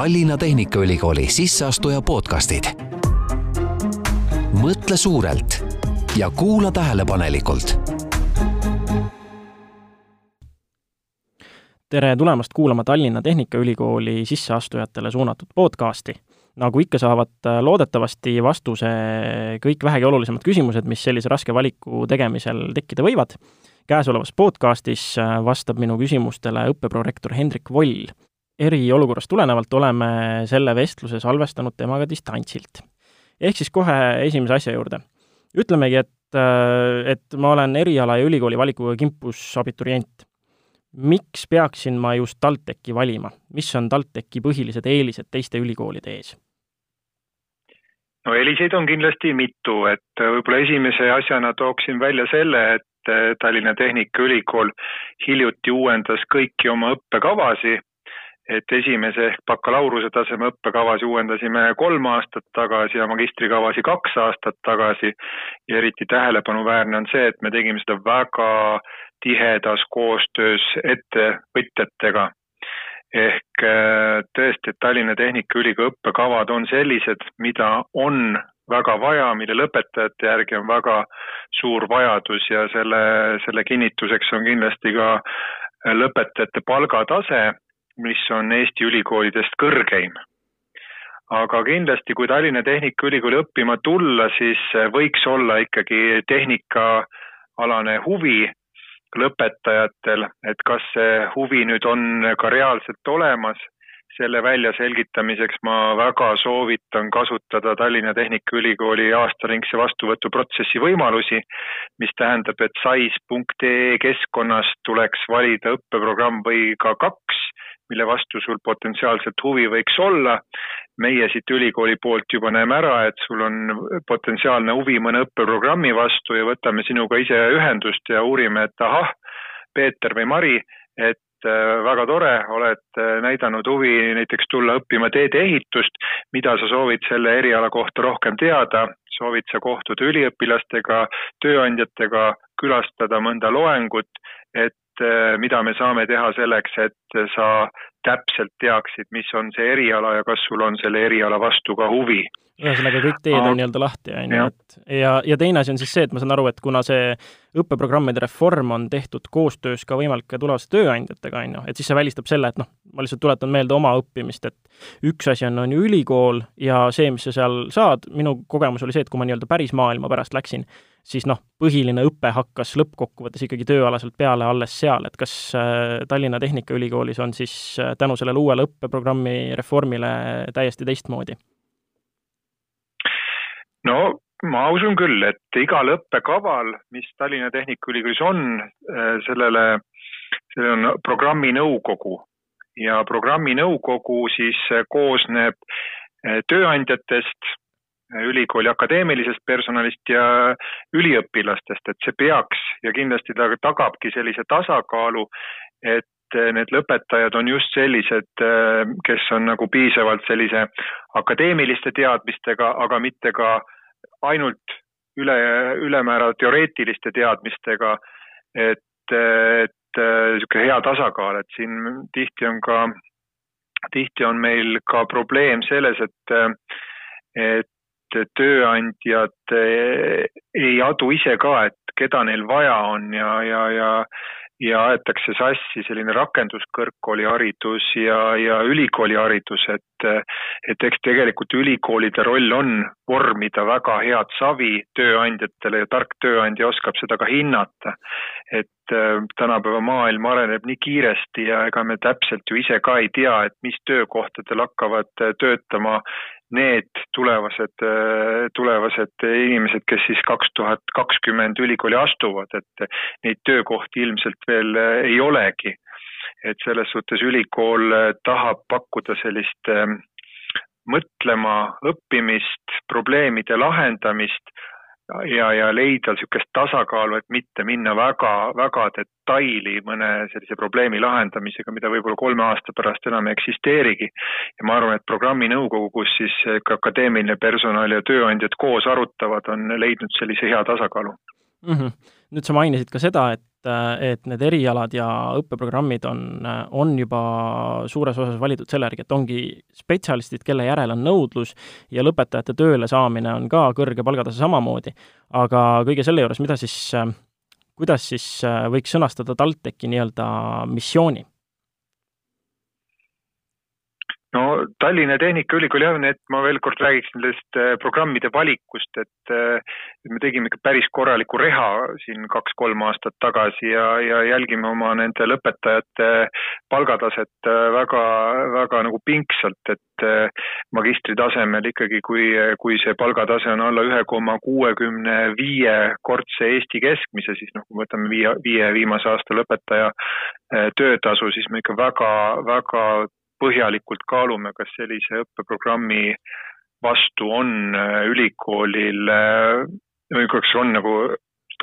Tallinna Tehnikaülikooli sisseastuja podcastid. mõtle suurelt ja kuula tähelepanelikult. tere tulemast kuulama Tallinna Tehnikaülikooli sisseastujatele suunatud podcasti nagu ikka, saavad äh, loodetavasti vastuse kõik vähegi olulisemad küsimused, mis sellise raske valiku tegemisel tekkida võivad. käesolevas podcastis äh, vastab minu küsimustele õppeprorektor Hendrik Voll. Eriolukorrast tulenevalt oleme selle vestluse salvestanud temaga distantsilt. ehk siis kohe esimese asja juurde. ütlemegi, et, äh, et ma olen eriala ja ülikooli valikuga kimpus abiturient miks peaksin ma just TalTechi valima, mis on TalTechi põhilised eelised teiste ülikoolide ees? no eeliseid on kindlasti mitu, et võib-olla esimese asjana tooksin välja selle, et Tallinna Tehnikaülikool hiljuti uuendas kõiki oma õppekavasi, et esimese ehk bakalaureuse taseme õppekavasi uuendasime kolm aastat tagasi ja magistrikavasi kaks aastat tagasi ja eriti tähelepanuväärne on see, et me tegime seda väga tihedas koostöös ettevõtjatega. ehk äh, tõesti, et Tallinna Tehnikaülikooli õppekavad on sellised, mida on väga vaja, mille lõpetajate järgi on väga suur vajadus ja selle, selle kinnituseks on kindlasti ka lõpetajate palgatase, mis on Eesti ülikoolidest kõrgeim. Aga kindlasti, kui Tallinna Tehnikaülikooli õppima tulla, siis võiks olla ikkagi tehnikaalane huvi lõpetajatel, et kas see huvi nüüd on ka reaalselt olemas, selle väljaselgitamiseks ma väga soovitan kasutada Tallinna Tehnikaülikooli aastaringse vastuvõtuprotsessi võimalusi, mis tähendab, et sais.ee keskkonnast tuleks valida õppeprogramm või ka kaks, mille vastu sul potentsiaalselt huvi võiks olla. Meie siit ülikooli poolt juba näeme ära, et sul on potentsiaalne huvi mõne õppeprogrammi vastu ja võtame sinuga ise ühendust ja uurime, et ahah, Peeter või Mari, et äh, väga tore, oled äh, näidanud huvi näiteks tulla õppima teedeehitust, mida sa soovid selle eriala kohta rohkem teada, soovid sa kohtuda üliõpilastega, tööandjatega, külastada mõnda loengut, et äh, mida me saame teha selleks, et sa täpselt teaksid, mis on see eriala ja kas sul on selle eriala vastu ka huvi. ühesõnaga, kõik teed on nii-öelda lahti, on ju, et ja, ja teine asi on siis see, et ma saan aru, et kuna see õppeprogrammide reform on tehtud koostöös ka võimalike tulevaste tööandjatega, on ju, et siis see välistab selle, et noh, ma lihtsalt tuletan meelde oma õppimist, et üks asi on, on ju ülikool ja see, mis sa seal saad, minu kogemus oli see, et kui ma nii-öelda päris maailma pärast läksin, siis noh, põhiline õpe hakkas lõppkokkuvõttes ikkagi tööalaselt peale alles seal, et kas äh, Tallinna Tehnikaülikoolis on siis äh, tänu sellele uuele õppeprogrammi reformile täiesti teistmoodi? no ma usun küll, et igal õppekaval, mis Tallinna Tehnikaülikoolis on, äh, sellele, see on programmi nõukogu ja programmi nõukogu siis koosneb tööandjatest, ülikooli akadeemilisest personalist ja üliõpilastest, et see peaks ja kindlasti ta tagabki sellise tasakaalu, et need lõpetajad on just sellised, kes on nagu piisavalt sellise akadeemiliste teadmistega, aga mitte ka ainult üle, ülemäära teoreetiliste teadmistega, et, et niisugune hea tasakaal, et siin tihti on ka, tihti on meil ka probleem selles, et et tööandjad eh, ei adu ise ka, et keda neil vaja on ja, ja, ja ja aetakse sassi selline rakenduskõrgkooliharidus ja, ja ülikooliharidus, et, et eks tegelikult ülikoolide roll on vormida väga head savi tööandjatele ja tark tööandja oskab seda ka hinnata. et äh, tänapäeva maailm areneb nii kiiresti ja ega me täpselt ju ise ka ei tea, et mis töökohtadel hakkavad töötama need tulevased, tulevased inimesed, kes siis kaks tuhat kakskümmend ülikooli astuvad, et neid töökohti ilmselt veel ei olegi. et selles suhtes ülikool tahab pakkuda sellist mõtlema, õppimist, probleemide lahendamist ja, ja leida niisugust tasakaalu, et mitte minna väga, väga detaili mõne sellise probleemi lahendamisega, mida võib-olla kolme aasta pärast enam ei eksisteerigi. ja ma arvan, et programmi nõukogu, kus siis ka akadeemiline personal ja tööandjad koos arutavad, on leidnud sellise hea tasakaalu mm. -hmm. nüüd sa mainisid ka seda, et et need erialad ja õppeprogrammid on, on juba suures osas valitud selle järgi, et ongi spetsialistid, kelle järele on nõudlus ja lõpetajate tööle saamine on ka kõrge palgatase samamoodi. aga kõige selle juures, mida siis, kuidas siis võiks sõnastada TalTechi nii-öelda missiooni? No Tallinna Tehnikaülikooli jah, et ma veel kord räägiks nendest äh, programmide valikust, et äh, me tegime ikka päris korraliku reha siin kaks-kolm aastat tagasi ja, ja jälgime oma nende lõpetajate palgataset äh, väga, väga nagu pingsalt, et magistri tasemel ikkagi, kui, kui see palgatase on alla ühe koma kuuekümne viie kordse Eesti keskmise, siis noh, kui me võtame viie, viie viimase aasta lõpetaja töötasu, siis me ikka väga, väga põhjalikult kaalume, kas sellise õppeprogrammi vastu on äh, ülikoolil äh, või kas on nagu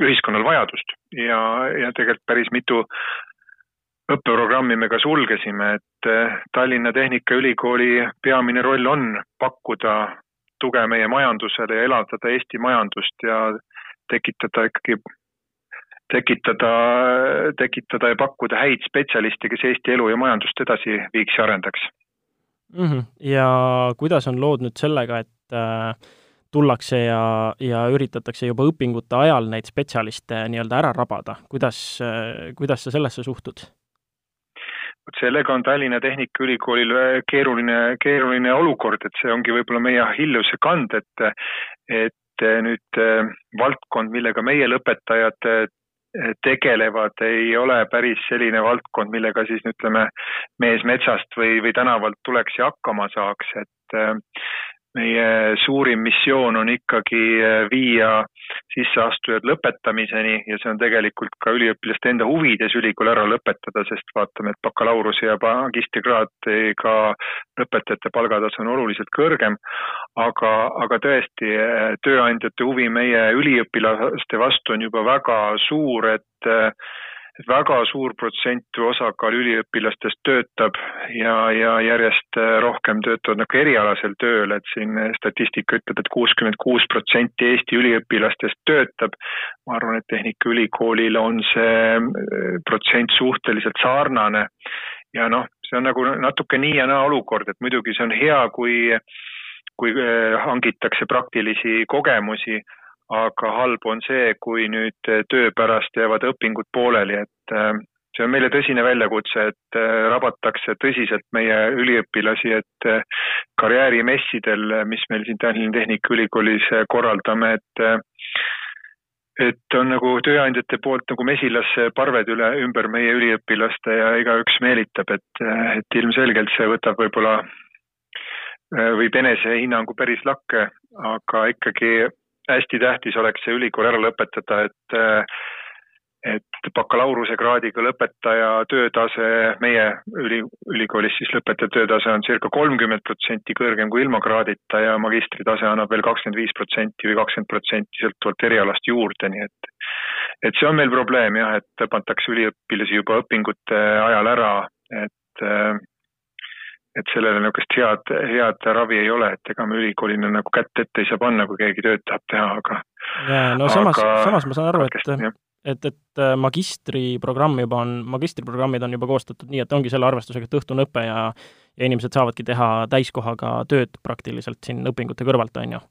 ühiskonnal vajadust. Ja, ja tegelikult päris mitu õppeprogrammi me ka sulgesime, et äh, Tallinna Tehnikaülikooli peamine roll on pakkuda tuge meie majandusele ja elavdada Eesti majandust ja tekitada ikkagi tekitada, tekitada ja pakkuda häid spetsialiste, kes Eesti elu ja majandust edasi viiks ja arendaks mm. -hmm. ja kuidas on lood nüüd sellega, et äh, tullakse ja, ja üritatakse juba õpingute ajal neid spetsialiste nii-öelda ära rabada, kuidas äh,, kuidas sa sellesse suhtud? vot sellega on Tallinna Tehnikaülikoolil keeruline, keeruline olukord, et see ongi võib-olla meie Achilleuse kand, et et nüüd äh, valdkond, millega meie lõpetajad tegelevad, ei ole päris selline valdkond, millega siis ütleme, mees metsast või, või tänavalt tuleks ja hakkama saaks, et meie suurim missioon on ikkagi äh, viia sisseastujad lõpetamiseni ja see on tegelikult ka üliõpilaste enda huvides ülikool ära lõpetada, sest vaatame, et bakalaureuse ja magistrikraadiga lõpetajate palgatase on oluliselt kõrgem. aga, aga tõesti, äh, tööandjate huvi meie üliõpilaste vastu on juba väga suur, et äh, väga suur protsent või osakaal üliõpilastest töötab ja, ja järjest äh, rohkem töötavad nagu erialasel tööl, et siin statistika ütleb et, et kuuskümmend kuus protsenti Eesti üliõpilastest töötab. ma arvan, et Tehnikaülikoolil on see äh, protsent suhteliselt sarnane ja noh, see on nagu natuke nii ja naa olukord, et muidugi see on hea, kui kui äh, hangitakse praktilisi kogemusi aga halb on see, kui nüüd äh, töö pärast jäävad õpingud pooleli, et äh, see on meile tõsine väljakutse, et äh, rabatakse tõsiselt meie üliõpilasi, et karjäärimessidel, mis meil siin Tallinna Tehnikaülikoolis korraldame, et et on nagu tööandjate poolt nagu mesilasparved üle, ümber meie üliõpilaste ja igaüks meelitab, et, et ilmselgelt see võtab võib-olla, võib enesehinnangu päris lakke, aga ikkagi hästi tähtis oleks see ülikool ära lõpetada, et et bakalaureusekraadiga lõpetaja töötase, meie üli, ülikoolis siis lõpetaja töötase on circa kolmkümmend protsenti kõrgem kui ilma kraadita ja magistritase annab veel kakskümmend viis protsenti või kakskümmend protsenti sõltuvalt erialast juurde, nii et et see on meil probleem jah, et tõmmatakse üliõpilasi juba õpingute ajal ära, et et sellele niisugust head, head ravi ei ole, et ega me ülikoolina nagu kätt ette ei saa panna, kui keegi tööd tahab teha, aga jaa, no samas, samas ma saan aru, et et, et äh, magistriprogramm juba on, magistriprogrammid on juba koostatud nii, et ongi selle arvestusega, et õhtune õpe ja ja inimesed saavadki teha täiskohaga tööd praktiliselt siin õpingute kõrvalt, on ju?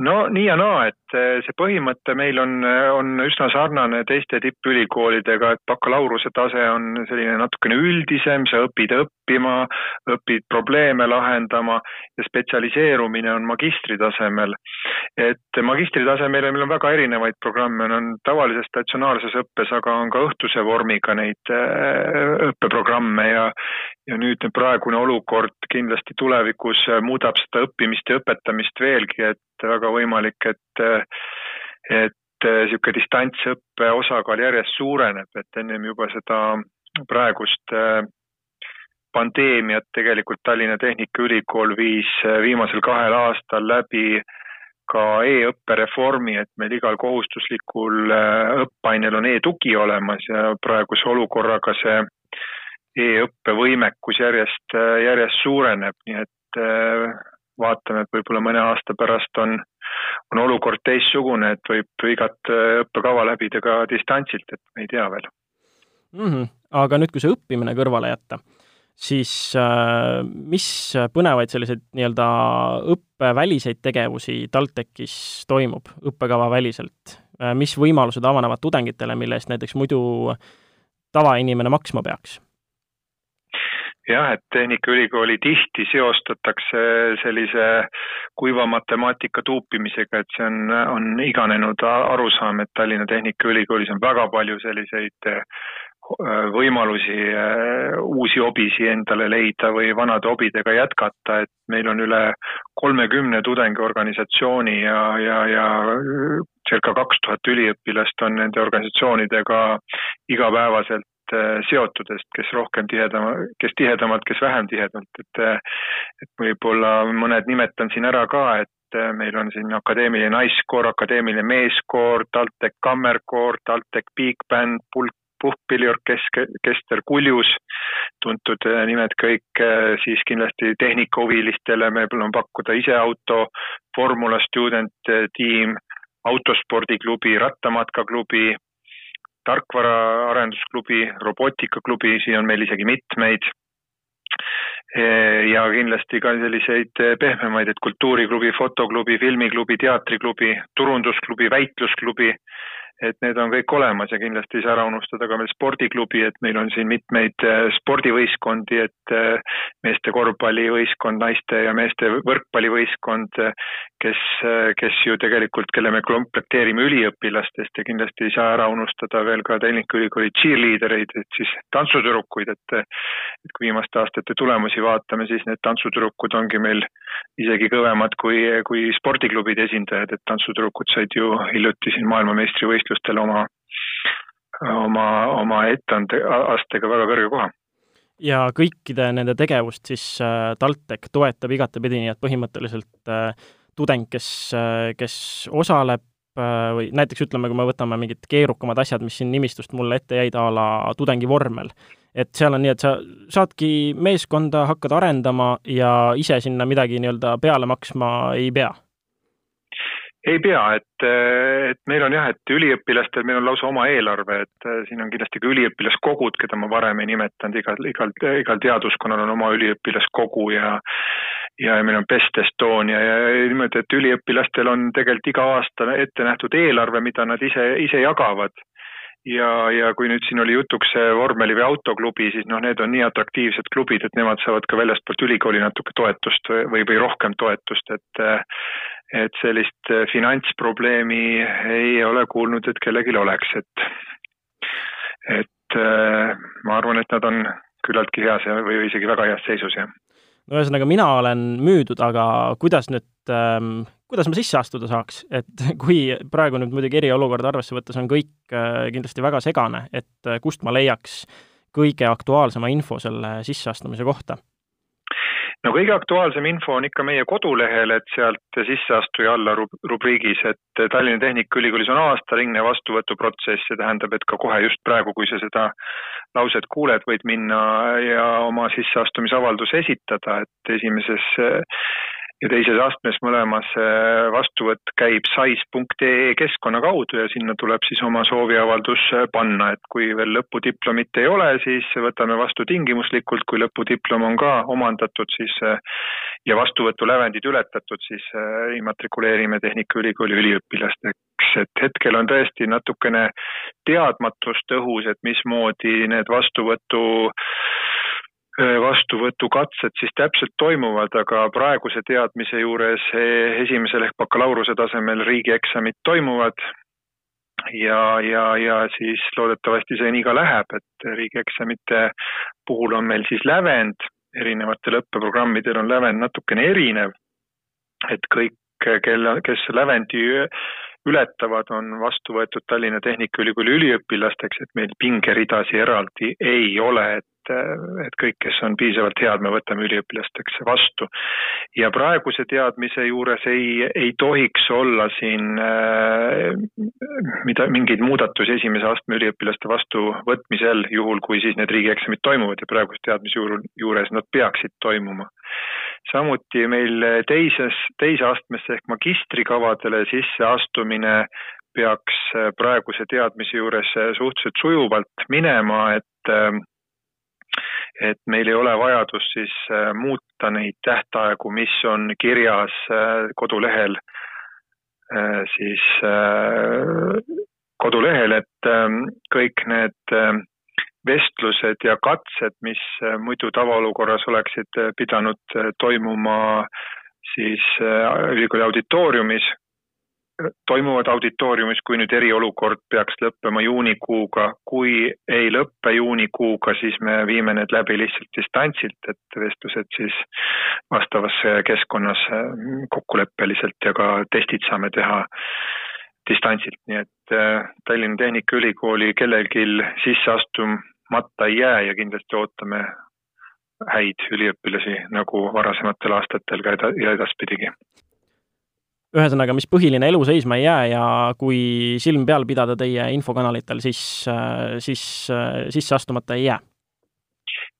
No nii ja naa, et eh, see põhimõte meil on, eh, on üsna sarnane teiste tippülikoolidega, et bakalaureuse tase on selline natukene üldisem, sa õpid õppima, õpid probleeme lahendama ja spetsialiseerumine on magistritasemel. et magistritasemel meil on väga erinevaid programme, on tavalises statsionaarses õppes, aga on ka õhtuse vormiga neid eh, õppeprogramme ja ja nüüd praegune olukord kindlasti tulevikus muudab seda õppimist ja õpetamist veelgi, et väga võimalik, et, et niisugune distantsõppe osakaal järjest suureneb, et ennem juba seda praegust pandeemiat tegelikult Tallinna Tehnikaülikool viis viimasel kahel aastal läbi ka e-õppereformi, et meil igal kohustuslikul õppeainel on e-tugi olemas ja praeguse olukorraga see e-õppevõimekus järjest, järjest suureneb, nii et vaatame, et võib-olla mõne aasta pärast on, on olukord teistsugune, et võib igat õppekava läbida ka distantsilt, et me ei tea veel mm. -hmm. aga nüüd, kui see õppimine kõrvale jätta, siis äh, mis põnevaid selliseid nii-öelda õppeväliseid tegevusi TalTechis toimub õppekava väliselt äh,? mis võimalused avanevad tudengitele, mille eest näiteks muidu tavainimene maksma peaks? Jah, et Tehnikaülikooli tihti seostatakse sellise kuiva matemaatika tuupimisega, et see on, on iganenud arusaam, et Tallinna Tehnikaülikoolis on väga palju selliseid Äh, võimalusi äh, uusi hobisi endale leida või vanade hobidega jätkata, et meil on üle kolmekümne tudengiorganisatsiooni ja, ja, ja circa kaks tuhat üliõpilast on nende organisatsioonidega igapäevaselt äh, seotud, sest kes rohkem tihedama, kes tihedamalt, kes vähem tihedalt, et et võib-olla mõned nimetan siin ära ka, et meil on siin akadeemiline naiskoor, akadeemiline meeskoor, TalTech kammerkoor, TalTech big band, pulk puhkpilliorkester Kuljus, tuntud äh, nimed kõik, äh, siis kindlasti tehnikahuvilistele meil on pakkuda iseauto, Formula Student äh, tiim, autospordiklubi, rattamatkaklubi, tarkvaraarendusklubi, robootikaklubi, siin on meil isegi mitmeid. Ja kindlasti ka selliseid pehmemaid, et kultuuriklubi, fotoklubi, filmiklubi, teatriklubi, turundusklubi, väitlusklubi et need on kõik olemas ja kindlasti ei saa ära unustada ka veel spordiklubi, et meil on siin mitmeid äh, spordivõistkondi, et äh, meeste korvpallivõistkond, naiste ja meeste võrkpallivõistkond, äh, kes, kes ju tegelikult, kelle me komplekteerime üliõpilastest ja kindlasti ei saa ära unustada veel ka Tehnikaülikooli cheerleadereid, et siis tantsutüdrukuid, et et kui viimaste aastate tulemusi vaatame, siis need tantsutüdrukud ongi meil isegi kõvemad kui, kui spordiklubide esindajad, et tantsutüdrukud said ju hiljuti siin maailmameistrivõistlusel võistlustel oma, oma, oma etande astega väga kõrge koha. Ja kõikide nende tegevust siis äh, TalTech toetab igatepidi, nii et põhimõtteliselt äh, tudeng, kes äh,, kes osaleb või näiteks ütleme, kui me võtame mingid keerukamad asjad, mis siin nimistust mulle ette jäid, a la tudengivormel, et seal on nii, et sa saadki meeskonda, hakkad arendama ja ise sinna midagi nii-öelda peale maksma ei pea ei pea, et, et meil on jah, et üliõpilastel meil on lausa oma eelarve, et äh, siin on kindlasti ka üliõpilaskogud, keda ma varem ei nimetanud, igal, igal, igal teaduskonnal on oma üliõpilaskogu ja ja meil on Best Estonia ja niimoodi, et üliõpilastel on tegelikult iga aasta ette nähtud eelarve, mida nad ise, ise jagavad. Ja, ja kui nüüd siin oli jutuks see vormeli või autoklubi, siis noh, need on nii atraktiivsed klubid, et nemad saavad ka väljastpoolt ülikooli natuke toetust või, või rohkem toetust, et et sellist äh, finantsprobleemi ei ole kuulnud, et kellelgi oleks, et, et äh, ma arvan, et nad on küllaltki heas või isegi väga heas seisus, jah. no ühesõnaga, mina olen müüdud, aga kuidas nüüd ähm,, kuidas ma sisse astuda saaks, et kui praegu nüüd muidugi eriolukorda arvesse võttes on kõik äh, kindlasti väga segane, et kust ma leiaks kõige aktuaalsema info selle sisseastumise kohta no kõige aktuaalsem info on ikka meie kodulehel, et sealt sisseastuja alla rubriigis, et Tallinna Tehnikaülikoolis on aastaringne vastuvõtuprotsess, see tähendab, et ka kohe just praegu, kui sa seda lauset kuuled, võid minna ja oma sisseastumisavalduse esitada, et esimeses ja teises astmes mõlemas äh, vastuvõtt käib sais.ee keskkonna kaudu ja sinna tuleb siis oma sooviavaldus äh, panna, et kui veel lõpudiplomit ei ole, siis võtame vastu tingimuslikult, kui lõpudiplom on ka omandatud, siis äh, ja vastuvõtulävendid ületatud, siis immatrikuleerime Tehnikaülikooli üliõpilasteks, et hetkel on tõesti natukene teadmatust õhus, et mismoodi need vastuvõtu vastuvõtukatsed siis täpselt toimuvad, aga praeguse teadmise juures e, esimesel ehk bakalaureuse tasemel riigieksamid toimuvad. Ja, ja, ja siis loodetavasti see nii ka läheb, et riigieksamite puhul on meil siis lävend, erinevatel õppeprogrammidel on lävend natukene erinev, et kõik, kelle, kes lävendi ületavad, on vastu võetud Tallinna Tehnikaülikooli üliõpilasteks, et meil pingeridasid eraldi ei ole, et et kõik, kes on piisavalt head, me võtame üliõpilasteks vastu. ja praeguse teadmise juures ei, ei tohiks olla siin äh, mida, mingeid muudatusi esimese astme üliõpilaste vastuvõtmisel, juhul kui siis need riigieksamid toimuvad ja praeguse teadmise juures nad peaksid toimuma samuti meil teises, teise astmesse ehk magistrikavadele sisseastumine peaks praeguse teadmise juures suhteliselt sujuvalt minema, et et meil ei ole vajadust siis muuta neid tähtaegu, mis on kirjas kodulehel siis kodulehel, et kõik need vestlused ja katsed, mis äh, muidu tavaolukorras oleksid äh, pidanud äh, toimuma siis ülikooli auditooriumis, toimuvad auditooriumis, kui nüüd eriolukord peaks lõppema juunikuuga. kui ei lõppe juunikuuga, siis me viime need läbi lihtsalt distantsilt, et vestlused siis vastavas keskkonnas kokkuleppeliselt ja ka testid saame teha distantsilt, nii et Tallinna Tehnikaülikooli kellelgi sisseastum-, matta ei jää ja kindlasti ootame häid üliõpilasi nagu varasematel aastatel ka eda-, ja edaspidigi. ühesõnaga, mis põhiline, elu seisma ei jää ja kui silm peal pidada teie infokanalitel, siis, siis sisse astumata ei jää?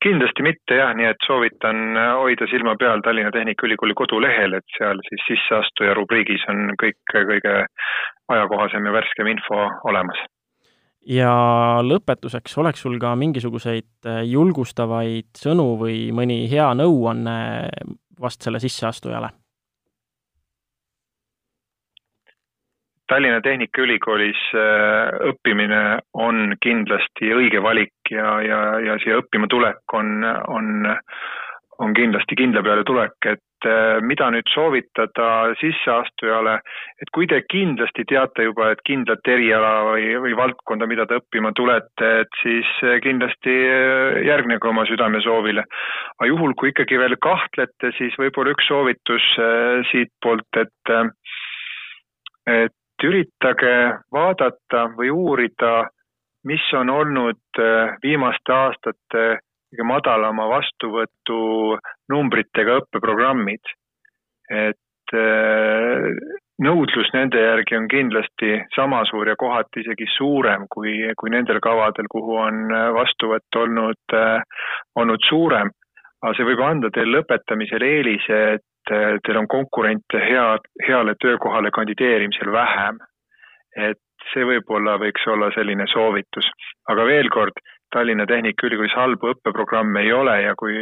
kindlasti mitte jah, nii et soovitan hoida silma peal Tallinna Tehnikaülikooli kodulehel, et seal siis sisseastuja rubriigis on kõik kõige ajakohasem ja värskem info olemas ja lõpetuseks, oleks sul ka mingisuguseid äh, julgustavaid sõnu või mõni hea nõuanne vast selle sisseastujale? Tallinna Tehnikaülikoolis äh, õppimine on kindlasti õige valik ja, ja, ja siia õppima tulek on, on, on kindlasti kindla peale tulek, et Äh, mida nüüd soovitada sisseastujale, et kui te kindlasti teate juba, et kindlat eriala või, või valdkonda, mida te õppima tulete, et siis äh, kindlasti äh, järgnege oma südamesoovile. aga juhul, kui ikkagi veel kahtlete, siis võib-olla üks soovitus siitpoolt, et et üritage vaadata või uurida, mis on olnud viimaste aastate kõige madalama vastuvõtu numbritega õppeprogrammid. et äh, nõudlus nende järgi on kindlasti sama suur ja kohati isegi suurem kui, kui nendel kavadel, kuhu on vastuvõtt olnud, äh, olnud suurem. aga see võib anda teile lõpetamisel eelise, et äh, teil on konkurente hea, heale töökohale kandideerimisel vähem. et see võib-olla võiks olla selline soovitus, aga veel kord, Tallinna Tehnikaülikoolis halbu õppeprogramme ei ole ja kui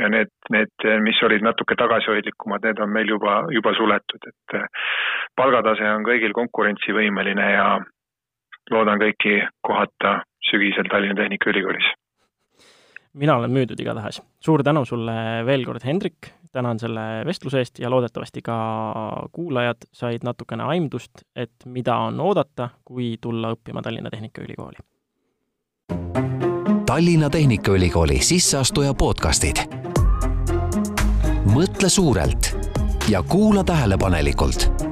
ja need, need, mis olid natuke tagasihoidlikumad, need on meil juba, juba suletud, et palgatase on kõigil konkurentsivõimeline ja loodan kõiki kohata sügisel Tallinna Tehnikaülikoolis. mina olen müüdud igatahes. suur tänu sulle veel kord, Hendrik, tänan selle vestluse eest ja loodetavasti ka kuulajad said natukene aimdust, et mida on oodata, kui tulla õppima Tallinna Tehnikaülikooli Tallinna Tehnikaülikooli sisseastuja podcastid. mõtle suurelt ja kuula tähelepanelikult